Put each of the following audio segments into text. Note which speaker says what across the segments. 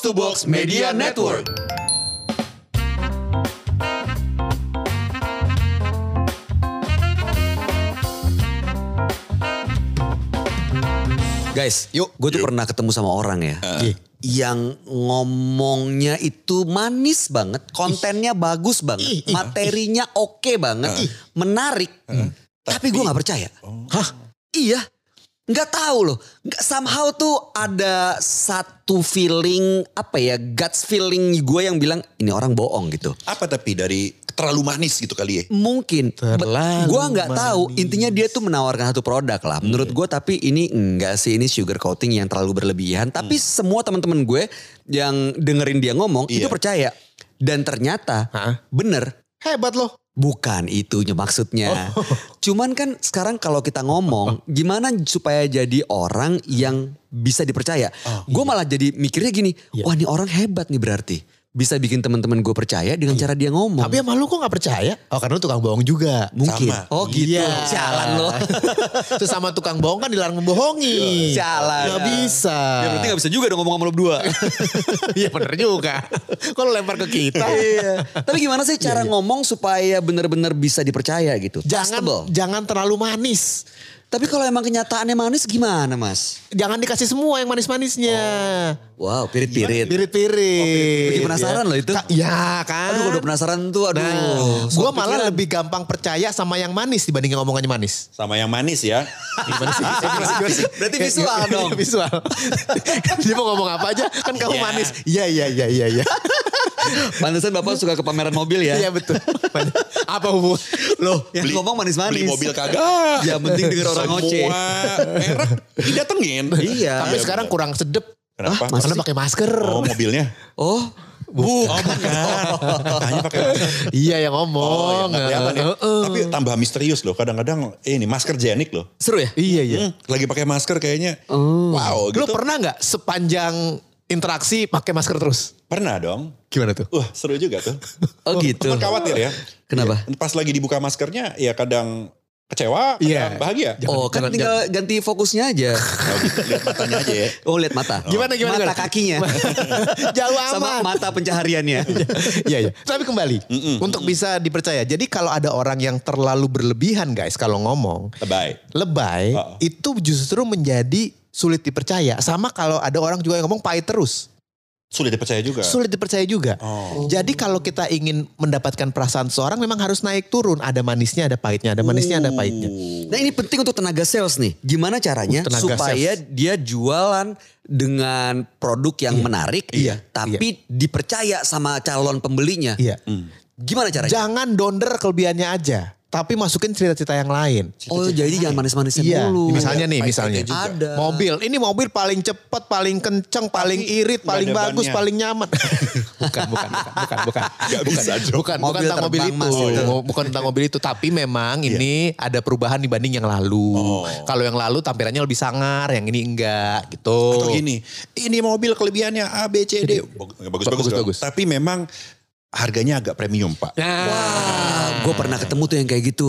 Speaker 1: Box to Box Media Network.
Speaker 2: Guys, yuk, gue tuh pernah ketemu sama orang ya.
Speaker 1: Uh.
Speaker 2: Yang ngomongnya itu manis banget, kontennya bagus banget, materinya oke banget,
Speaker 1: Uh.
Speaker 2: menarik. Tapi gue gak percaya.
Speaker 1: Oh.
Speaker 2: Hah? Iya. Nggak tahu loh. Nggak somehow tuh ada satu feeling apa ya, guts feeling gue yang bilang ini orang bohong gitu.
Speaker 1: Apa tapi dari terlalu manis gitu kali ya?
Speaker 2: Mungkin.
Speaker 3: Terlalu
Speaker 2: Gue nggak tahu. Intinya dia tuh menawarkan satu produk lah. Menurut gue tapi ini enggak sih ini sugar coating yang terlalu berlebihan. Tapi semua teman-teman gue yang dengerin dia ngomong itu
Speaker 1: Iya.
Speaker 2: percaya. Dan ternyata
Speaker 3: Hah?
Speaker 2: bener.
Speaker 3: Hebat loh.
Speaker 2: Bukan itunya maksudnya. Cuman kan sekarang kalau kita ngomong gimana supaya jadi orang yang bisa dipercaya. gue malah jadi mikirnya gini. Wah ini orang hebat nih berarti. Bisa bikin teman-teman gue percaya dengan cara dia ngomong.
Speaker 3: Tapi sama lu kok gak percaya? Oh karena lu tukang bohong juga.
Speaker 2: Mungkin.
Speaker 1: Sama.
Speaker 2: Oh gitu.
Speaker 3: Iya.
Speaker 2: Jalan loh.
Speaker 3: Terus sama tukang bohong kan dilarang membohongi.
Speaker 2: Jalan.
Speaker 3: Gak bisa.
Speaker 2: Ya berarti gak bisa juga dong ngomong sama lo berdua.
Speaker 3: Iya bener juga. Kok lu lempar ke kita?
Speaker 2: iya. Tapi gimana sih cara ngomong supaya benar-benar bisa dipercaya gitu?
Speaker 3: Jangan
Speaker 2: Trustable.
Speaker 3: jangan terlalu manis.
Speaker 2: Tapi kalau emang kenyataannya manis gimana mas?
Speaker 3: Jangan dikasih semua yang manis-manisnya.
Speaker 2: Wow pirit-pirit.
Speaker 3: Pirit-pirit.
Speaker 2: Bikin penasaran loh itu.
Speaker 3: Ka- Ya kan.
Speaker 2: Aduh gue udah penasaran tuh aduh.
Speaker 3: Nah, gue malah
Speaker 2: pikiran.
Speaker 3: lebih gampang percaya sama yang manis dibanding yang omongannya manis.
Speaker 1: Sama yang manis ya.
Speaker 2: Berarti visual dong.
Speaker 3: visual. Dia mau ngomong apa aja kan kamu
Speaker 1: Iya.
Speaker 3: manis. Iya iya iya iya iya.
Speaker 2: Pantesan bapak suka ke pameran mobil ya.
Speaker 3: Iya betul. apa hubungan?
Speaker 2: Loh yang
Speaker 1: Beli-
Speaker 2: ngomong manis-manis.
Speaker 1: Beli mobil kagak.
Speaker 2: Ya penting denger orang ngoceh.
Speaker 1: Semua merek didatengin.
Speaker 2: Iya.
Speaker 3: Tapi sekarang kurang sedep.
Speaker 1: Kenapa?
Speaker 3: Karena pakai masker.
Speaker 1: Oh mobilnya.
Speaker 2: Oh
Speaker 1: Bukan. Oh bukan. Hanya pakai masker.
Speaker 3: Iya yang
Speaker 1: Oh,
Speaker 3: ngomong.
Speaker 1: ya, nggak kelihatan ya.
Speaker 3: Heeh.
Speaker 1: Tapi tambah misterius loh. Kadang-kadang eh, ini masker jenik loh.
Speaker 2: seru ya?
Speaker 3: Iya iya.
Speaker 1: Hmm, lagi pakai masker kayaknya.
Speaker 2: Oh.
Speaker 1: Wow
Speaker 3: Lu
Speaker 1: gitu.
Speaker 3: pernah nggak sepanjang interaksi pakai masker terus?
Speaker 1: Pernah dong.
Speaker 3: Gimana tuh?
Speaker 1: Wah seru juga tuh.
Speaker 2: Oh gitu.
Speaker 1: Cuman khawatir ya.
Speaker 2: Kenapa?
Speaker 1: Iya. Pas lagi dibuka maskernya ya kadang kecewa, kadang
Speaker 3: Iya.
Speaker 1: bahagia.
Speaker 2: Oh kan
Speaker 3: Jangan-
Speaker 2: tinggal ganti fokusnya aja.
Speaker 1: Oh, gitu. Lihat matanya aja ya.
Speaker 2: Oh lihat mata.
Speaker 3: Gimana, gimana,
Speaker 2: Mata
Speaker 3: gimana?
Speaker 2: kakinya.
Speaker 3: Jauh
Speaker 2: Sama
Speaker 3: amat.
Speaker 2: mata pencahariannya.
Speaker 3: Iya iya. Tapi kembali untuk bisa dipercaya. Jadi kalau ada orang yang terlalu berlebihan guys kalau ngomong
Speaker 1: Lebay.
Speaker 3: lebay
Speaker 1: Oh.
Speaker 3: itu justru menjadi sulit dipercaya. Sama kalau ada orang juga yang ngomong pahit terus.
Speaker 1: Sulit dipercaya juga.
Speaker 3: Sulit dipercaya juga.
Speaker 1: Oh.
Speaker 3: Jadi kalau kita ingin mendapatkan perasaan seorang memang harus naik turun. Ada manisnya, ada pahitnya, ada manisnya, ada pahitnya.
Speaker 2: Nah ini penting untuk tenaga sales nih. Gimana caranya
Speaker 3: Uh, tenaga
Speaker 2: supaya dia jualan dengan produk yang menarik,
Speaker 3: Iya,
Speaker 2: tapi dipercaya sama calon pembelinya.
Speaker 3: Iya.
Speaker 2: Gimana caranya?
Speaker 3: Jangan donder kelebihannya aja. Tapi masukin cerita-cerita yang lain.
Speaker 2: oh jadi jangan manis-manisnya
Speaker 3: Iya,
Speaker 2: dulu.
Speaker 3: misalnya nih, misalnya.
Speaker 1: juga.
Speaker 2: Ada.
Speaker 3: Mobil, ini mobil paling cepat, paling kenceng, paling irit, paling bagus,
Speaker 1: bannya.
Speaker 3: paling nyaman. bukan, bukan, bukan, bukan, bukan.
Speaker 1: Gak bisa
Speaker 3: Bukan, bukan
Speaker 2: Mobil
Speaker 3: tentang mobil itu.
Speaker 2: Mas, itu.
Speaker 3: Mo- Bukan tentang mobil itu. Tapi memang ini ada perubahan dibanding yang lalu.
Speaker 1: Oh.
Speaker 3: Kalau yang lalu tampilannya lebih sangar, yang ini enggak gitu.
Speaker 1: Atau gini, ini mobil kelebihannya A, B, C, D. Bagus-bagus.
Speaker 3: Bagus,
Speaker 1: dong.
Speaker 3: bagus.
Speaker 1: Tapi memang harganya agak premium pak.
Speaker 3: Nah,
Speaker 2: Wah, gue pernah ketemu tuh yang kayak gitu.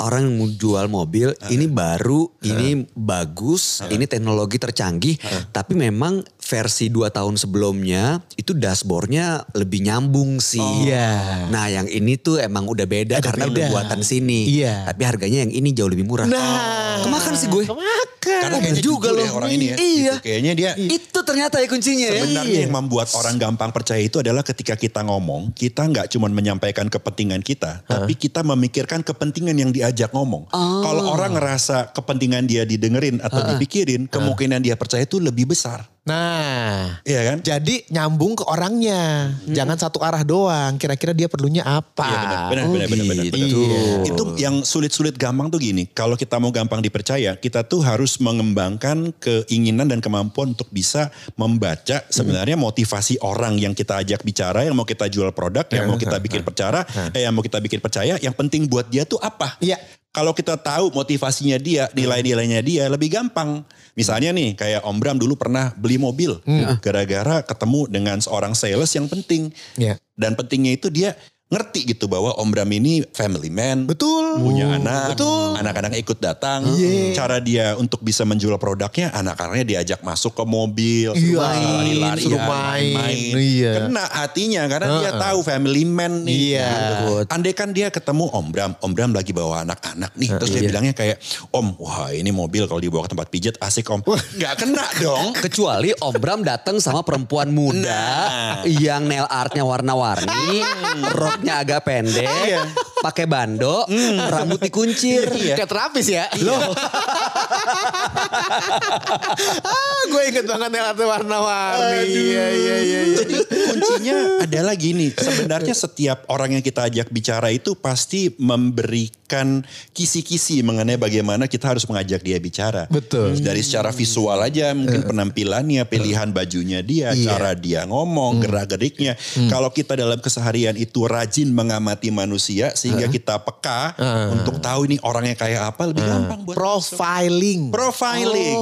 Speaker 2: Orang yang mau jual mobil, ini baru, ini bagus, ini teknologi tercanggih. Tapi memang versi dua tahun sebelumnya itu dashboardnya lebih nyambung sih.
Speaker 3: Iya.
Speaker 2: Nah yang ini tuh emang udah beda
Speaker 3: Ada
Speaker 2: karena
Speaker 3: beda.
Speaker 2: udah buatan sini.
Speaker 3: Iya.
Speaker 2: Tapi harganya yang ini jauh lebih murah.
Speaker 3: Nah.
Speaker 2: Kemakan sih gue.
Speaker 3: Kemakan.
Speaker 1: Karena kayaknya
Speaker 2: juga loh.
Speaker 1: ya orang ini ya.
Speaker 2: Iya.
Speaker 1: Gitu. Kayaknya dia
Speaker 2: Itu ternyata ya kuncinya ya.
Speaker 1: sebenarnya yang membuat orang gampang percaya itu adalah ketika kita ngomong, kita nggak cuma menyampaikan kepentingan kita, tapi kita memikirkan kepentingan yang diajak ngomong.
Speaker 2: Oh.
Speaker 1: Kalau orang ngerasa kepentingan dia didengerin atau dipikirin, kemungkinan dia percaya itu lebih besar.
Speaker 3: Nah,
Speaker 1: Iya kan?
Speaker 3: jadi nyambung ke orangnya. Jangan satu arah doang. Kira-kira dia perlunya apa?
Speaker 1: Iya benar, benar,
Speaker 2: Oh,
Speaker 1: benar, benar, benar,
Speaker 2: gitu.
Speaker 1: benar.
Speaker 3: Iya.
Speaker 1: Itu yang sulit-sulit gampang tuh gini. Kalau kita mau gampang dipercaya, kita tuh harus mengembangkan keinginan dan kemampuan untuk bisa membaca sebenarnya motivasi orang yang kita ajak bicara, yang mau kita jual produk, yang mau kita bikin percara, eh, yang mau kita bikin percaya, yang penting buat dia tuh apa?
Speaker 3: Iya.
Speaker 1: Kalau kita tahu motivasinya dia, nilai-nilainya dia lebih gampang. Misalnya nih kayak Om Bram dulu pernah beli mobil gara-gara ketemu dengan seorang sales yang penting.
Speaker 3: Iya.
Speaker 1: Dan pentingnya itu dia ngerti gitu bahwa Om Bram ini family man.
Speaker 3: Betul.
Speaker 1: Punya anak,
Speaker 3: Betul.
Speaker 1: anak-anak ikut datang. Cara dia untuk bisa menjual produknya, anak-anaknya diajak masuk ke mobil,
Speaker 3: Iya,
Speaker 1: lari-larian,
Speaker 3: suruh main. Iya.
Speaker 1: Kena hatinya karena dia tahu family man nih.
Speaker 3: Iya.
Speaker 1: Gitu. Andai kan dia ketemu Om Bram, Om Bram lagi bawa anak-anak nih, terus dia bilangnya kayak, Om, wah ini mobil kalau dibawa ke tempat pijat asik Om. Nggak kena dong.
Speaker 2: Kecuali Om Bram datang sama perempuan muda yang nail artnya warna-warni, roknya agak pendek, pakai bando, rambut dikuncir.
Speaker 3: Kayak terapis ya. Loh. Ah, gue inget banget yang arti warna-warni. Iya, iya, iya. iya.
Speaker 1: Jadi kuncinya adalah gini, sebenarnya setiap orang yang kita ajak bicara itu pasti memberikan kisi-kisi mengenai bagaimana kita harus mengajak dia bicara.
Speaker 3: Betul.
Speaker 1: Dari secara visual aja, mungkin penampilannya, pilihan bajunya dia,
Speaker 3: Iya.
Speaker 1: cara dia ngomong, gerak-geriknya. Kalau kita dalam keseharian itu rajin mengamati manusia sehingga kita peka untuk tahu ini orangnya kayak apa, lebih gampang buat
Speaker 3: Profiling.
Speaker 1: profiling.
Speaker 3: Oh,
Speaker 1: Itu dia.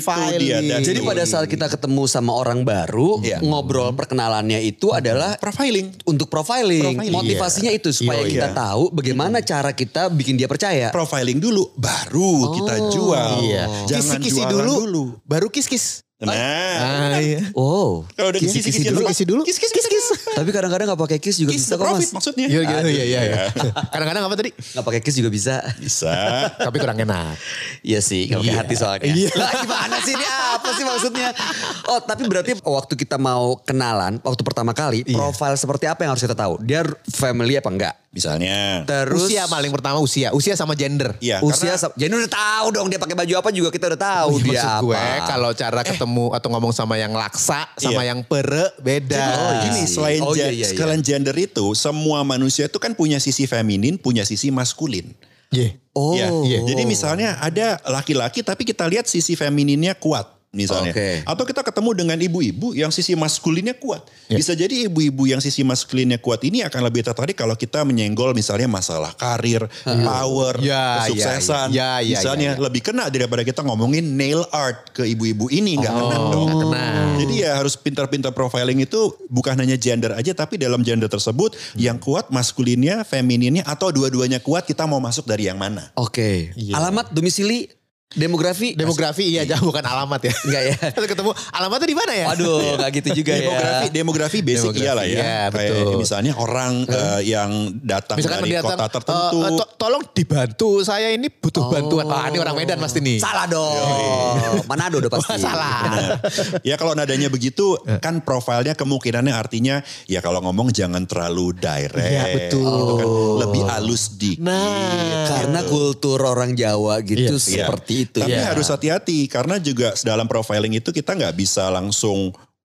Speaker 3: profiling.
Speaker 1: Dan
Speaker 2: Jadi pada saat kita ketemu sama orang baru,
Speaker 1: Iya.
Speaker 2: ngobrol perkenalannya itu adalah
Speaker 1: profiling.
Speaker 2: untuk profiling.
Speaker 1: Profiling.
Speaker 2: Motivasinya itu supaya
Speaker 1: Iya.
Speaker 2: kita tahu bagaimana cara kita bikin dia percaya.
Speaker 1: profiling dulu baru kita jual.
Speaker 3: Iya.
Speaker 1: Jangan
Speaker 3: Kisi-kisi
Speaker 1: jualan
Speaker 3: dulu,
Speaker 1: dulu.
Speaker 3: baru kis-kis.
Speaker 1: Nah,
Speaker 3: Ah, iya.
Speaker 2: Oh,
Speaker 1: kalau udah
Speaker 3: Kisi-kisi dulu, kisi dulu.
Speaker 1: Kis kis kis kis.
Speaker 2: Tapi kadang-kadang nggak pakai kiss juga
Speaker 1: Kiss
Speaker 2: bisa kok mas.
Speaker 1: maksudnya.
Speaker 3: Iya, iya, iya, iya.
Speaker 1: ya.
Speaker 3: Kadang-kadang apa tadi?
Speaker 2: Nggak pakai kiss juga bisa.
Speaker 1: Bisa.
Speaker 3: Tapi kurang enak.
Speaker 2: Iya sih, nggak pakai
Speaker 3: Iya.
Speaker 2: hati soalnya.
Speaker 3: Iya.
Speaker 2: Lah gimana sih ini apa sih maksudnya? Oh tapi berarti waktu kita mau kenalan, waktu pertama kali,
Speaker 3: Iya.
Speaker 2: profil seperti apa yang harus kita tahu? Dia family apa enggak?
Speaker 1: Misalnya.
Speaker 2: Terus
Speaker 3: usia paling pertama usia. Usia sama gender.
Speaker 1: Iya,
Speaker 2: usia,
Speaker 1: karena
Speaker 2: jadi udah tahu dong dia pakai baju apa juga kita udah tahu dia
Speaker 3: Maksud
Speaker 2: apa.
Speaker 3: gue kalau cara ketemu atau ngomong sama yang laksa sama
Speaker 1: Iya.
Speaker 3: yang pere beda.
Speaker 1: Oh, gini,
Speaker 2: sih. Oh, iya, iya, iya.
Speaker 1: sekalian gender itu, semua manusia itu kan punya sisi feminin, punya sisi maskulin.
Speaker 3: Iya.
Speaker 2: Oh.
Speaker 1: Ya, Jadi misalnya ada laki-laki tapi kita lihat sisi femininnya kuat misalnya.
Speaker 2: Oke.
Speaker 1: Atau kita ketemu dengan ibu-ibu yang sisi maskulinnya kuat.
Speaker 3: Ya.
Speaker 1: Bisa jadi ibu-ibu yang sisi maskulinnya kuat ini akan lebih tertarik kalau kita menyenggol misalnya masalah karir, power,
Speaker 3: Ya,
Speaker 1: kesuksesan.
Speaker 3: ya, ya. Ya, ya,
Speaker 1: misalnya
Speaker 3: ya, ya.
Speaker 1: lebih kena daripada kita ngomongin nail art ke ibu-ibu ini nggak kena dong.
Speaker 3: kena.
Speaker 1: Jadi ya harus pintar-pintar profiling itu bukan hanya gender aja tapi dalam gender tersebut yang kuat maskulinnya, femininnya atau dua-duanya kuat kita mau masuk dari yang mana?
Speaker 2: Oke.
Speaker 3: Iya.
Speaker 2: Alamat, domisili, demografi?
Speaker 3: Demografi iya jauh bukan alamat ya.
Speaker 2: Enggak ya?
Speaker 3: Terus ketemu alamatnya di mana ya?
Speaker 2: Aduh, nggak gitu juga
Speaker 1: demografi,
Speaker 2: ya.
Speaker 1: demografi basic
Speaker 3: Demografi,
Speaker 1: iyalah ya.
Speaker 3: iya,
Speaker 1: Kayak
Speaker 3: betul.
Speaker 1: misalnya orang eh, yang datang
Speaker 3: Misalkan
Speaker 1: dari
Speaker 3: datang,
Speaker 1: kota tertentu.
Speaker 3: "Eh, eh, to- tolong dibantu saya ini butuh bantuan. Ah ini orang Medan pasti nih.
Speaker 2: Salah dong. Manado udah pasti.
Speaker 3: Salah.
Speaker 1: Benar. ya kalau nadanya begitu kan profilnya kemungkinannya artinya ya kalau ngomong jangan terlalu direct.
Speaker 3: Iya, betul.
Speaker 1: gitu kan. Lebih halus dikit.
Speaker 3: Nah.
Speaker 2: Karena kultur orang Jawa gitu
Speaker 1: Iya.
Speaker 2: seperti itu
Speaker 1: Tapi
Speaker 2: ya.
Speaker 1: harus hati-hati karena juga dalam profiling itu kita nggak bisa langsung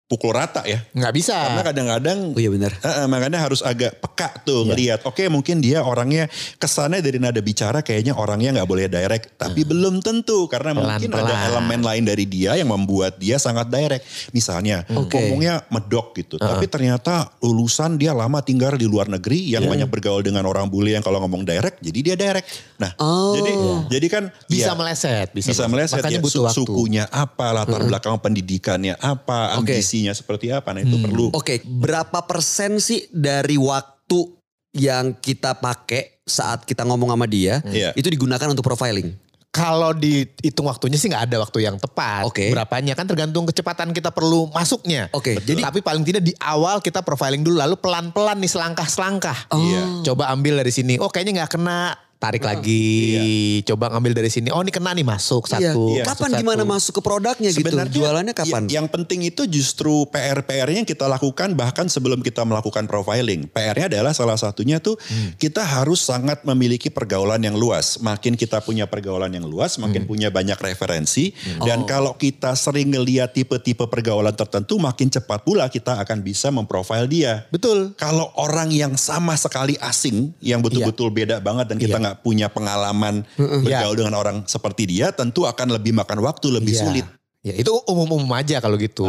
Speaker 1: pukul rata ya.
Speaker 3: nggak bisa.
Speaker 1: Karena kadang-kadang
Speaker 2: Oh iya benar.
Speaker 1: Eh, eh, makanya harus agak peka tuh ngelihat. Oke mungkin dia orangnya kesannya dari nada bicara kayaknya orangnya nggak boleh direct. Tapi belum tentu karena mungkin ada elemen lain dari dia yang membuat dia sangat direct. Misalnya
Speaker 2: Oke.
Speaker 1: ngomongnya medok gitu. Tapi ternyata lulusan dia lama tinggal di luar negeri yang banyak bergaul dengan orang bule yang kalau ngomong direct jadi dia direct. Nah
Speaker 2: Oh.
Speaker 1: jadi jadi kan
Speaker 3: bisa
Speaker 1: ya,
Speaker 3: meleset. Bisa,
Speaker 1: bisa meleset
Speaker 3: Makanya
Speaker 1: ya
Speaker 3: butuh
Speaker 1: su-
Speaker 3: waktu.
Speaker 1: sukunya apa latar belakang pendidikannya apa
Speaker 2: Oke.
Speaker 1: Ambisinya seperti apa nah itu perlu
Speaker 2: Oke, berapa persen sih dari waktu yang kita pakai saat kita ngomong sama dia
Speaker 1: Iya.
Speaker 2: itu digunakan untuk profiling?
Speaker 3: Kalau dihitung waktunya sih nggak ada waktu yang tepat.
Speaker 2: Oke.
Speaker 3: Berapanya kan tergantung kecepatan kita perlu masuknya.
Speaker 2: Oke,
Speaker 3: Jadi tapi paling tidak di awal kita profiling dulu lalu pelan-pelan nih selangkah-selangkah.
Speaker 1: Iya.
Speaker 3: Coba ambil dari sini. Oh kayaknya nggak kena. Tarik lagi. Coba ngambil dari sini. Oh ini kena nih masuk satu.
Speaker 2: Iya. Kapan
Speaker 3: masuk
Speaker 2: gimana
Speaker 3: satu.
Speaker 2: masuk ke produknya gitu? Jualannya kapan?
Speaker 1: ya- yang penting itu justru PR-PR-nya yang kita lakukan bahkan sebelum kita melakukan profiling. PR-nya adalah salah satunya tuh
Speaker 2: Hmm.
Speaker 1: kita harus sangat memiliki pergaulan yang luas. Makin kita punya pergaulan yang luas, makin
Speaker 2: Hmm.
Speaker 1: punya banyak referensi.
Speaker 2: Oh.
Speaker 1: Dan kalau kita sering ngeliat tipe-tipe pergaulan tertentu, makin cepat pula kita akan bisa memprofil dia.
Speaker 3: Betul.
Speaker 1: Kalau orang yang sama sekali asing, yang betul-betul beda banget dan kita
Speaker 3: Iya.
Speaker 1: Nggak punya pengalaman bergaul dengan orang seperti dia, tentu akan lebih makan waktu, lebih
Speaker 3: Iya.
Speaker 1: sulit.
Speaker 3: Ya itu umum-umum aja kalau gitu.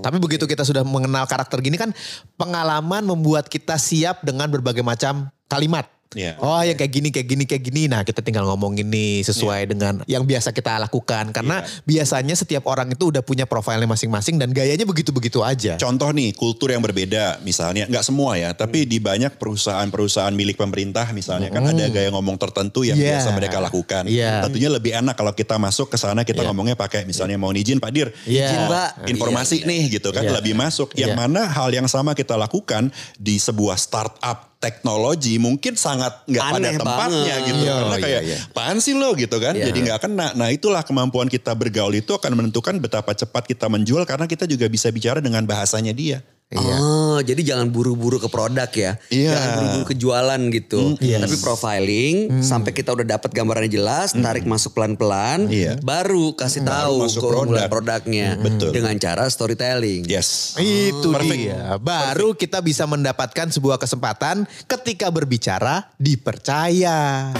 Speaker 3: Tapi begitu kita sudah mengenal karakter gini kan pengalaman membuat kita siap dengan berbagai macam kalimat.
Speaker 1: Iya.
Speaker 3: Oh yang kayak gini, kayak gini, kayak gini. Nah kita tinggal ngomongin nih sesuai
Speaker 1: Iya.
Speaker 3: dengan yang biasa kita lakukan. Karena biasanya setiap orang itu udah punya profilnya masing-masing dan gayanya begitu-begitu aja.
Speaker 1: Contoh nih kultur yang berbeda misalnya nggak semua ya tapi di banyak perusahaan-perusahaan milik pemerintah misalnya kan ada gaya ngomong tertentu yang
Speaker 3: Iya.
Speaker 1: biasa mereka lakukan.
Speaker 3: Iya.
Speaker 1: Tentunya lebih enak kalau kita masuk ke sana kita ngomongnya pakai misalnya mau izin Pak Dir,
Speaker 3: Iya.
Speaker 2: Izin, Pak.
Speaker 1: informasi nih gitu kan
Speaker 3: Iya.
Speaker 1: lebih masuk. Yang
Speaker 3: Iya.
Speaker 1: mana hal yang sama kita lakukan di sebuah startup teknologi mungkin sangat nggak pada tempatnya
Speaker 2: banget.
Speaker 1: gitu
Speaker 3: Iya,
Speaker 1: karena
Speaker 3: iya,
Speaker 1: kayak
Speaker 3: iya.
Speaker 1: apaan sih lo gitu kan
Speaker 2: Iya.
Speaker 1: jadi nggak kena nah itulah kemampuan kita bergaul itu akan menentukan betapa cepat kita menjual karena kita juga bisa bicara dengan bahasanya dia
Speaker 2: Oh, jadi jangan buru-buru ke produk ya.
Speaker 1: Iya.
Speaker 2: Jangan buru-buru ke jualan gitu. Tapi profiling sampai kita udah dapat gambarannya jelas, tarik masuk pelan-pelan,
Speaker 1: Iya.
Speaker 2: baru kasih
Speaker 1: Baru
Speaker 2: tahu keunggulan
Speaker 1: produk.
Speaker 2: produknya
Speaker 1: Betul.
Speaker 2: dengan cara storytelling.
Speaker 1: yes
Speaker 3: Itu
Speaker 1: Perfect.
Speaker 3: dia. Baru kita bisa mendapatkan sebuah kesempatan ketika berbicara dipercaya.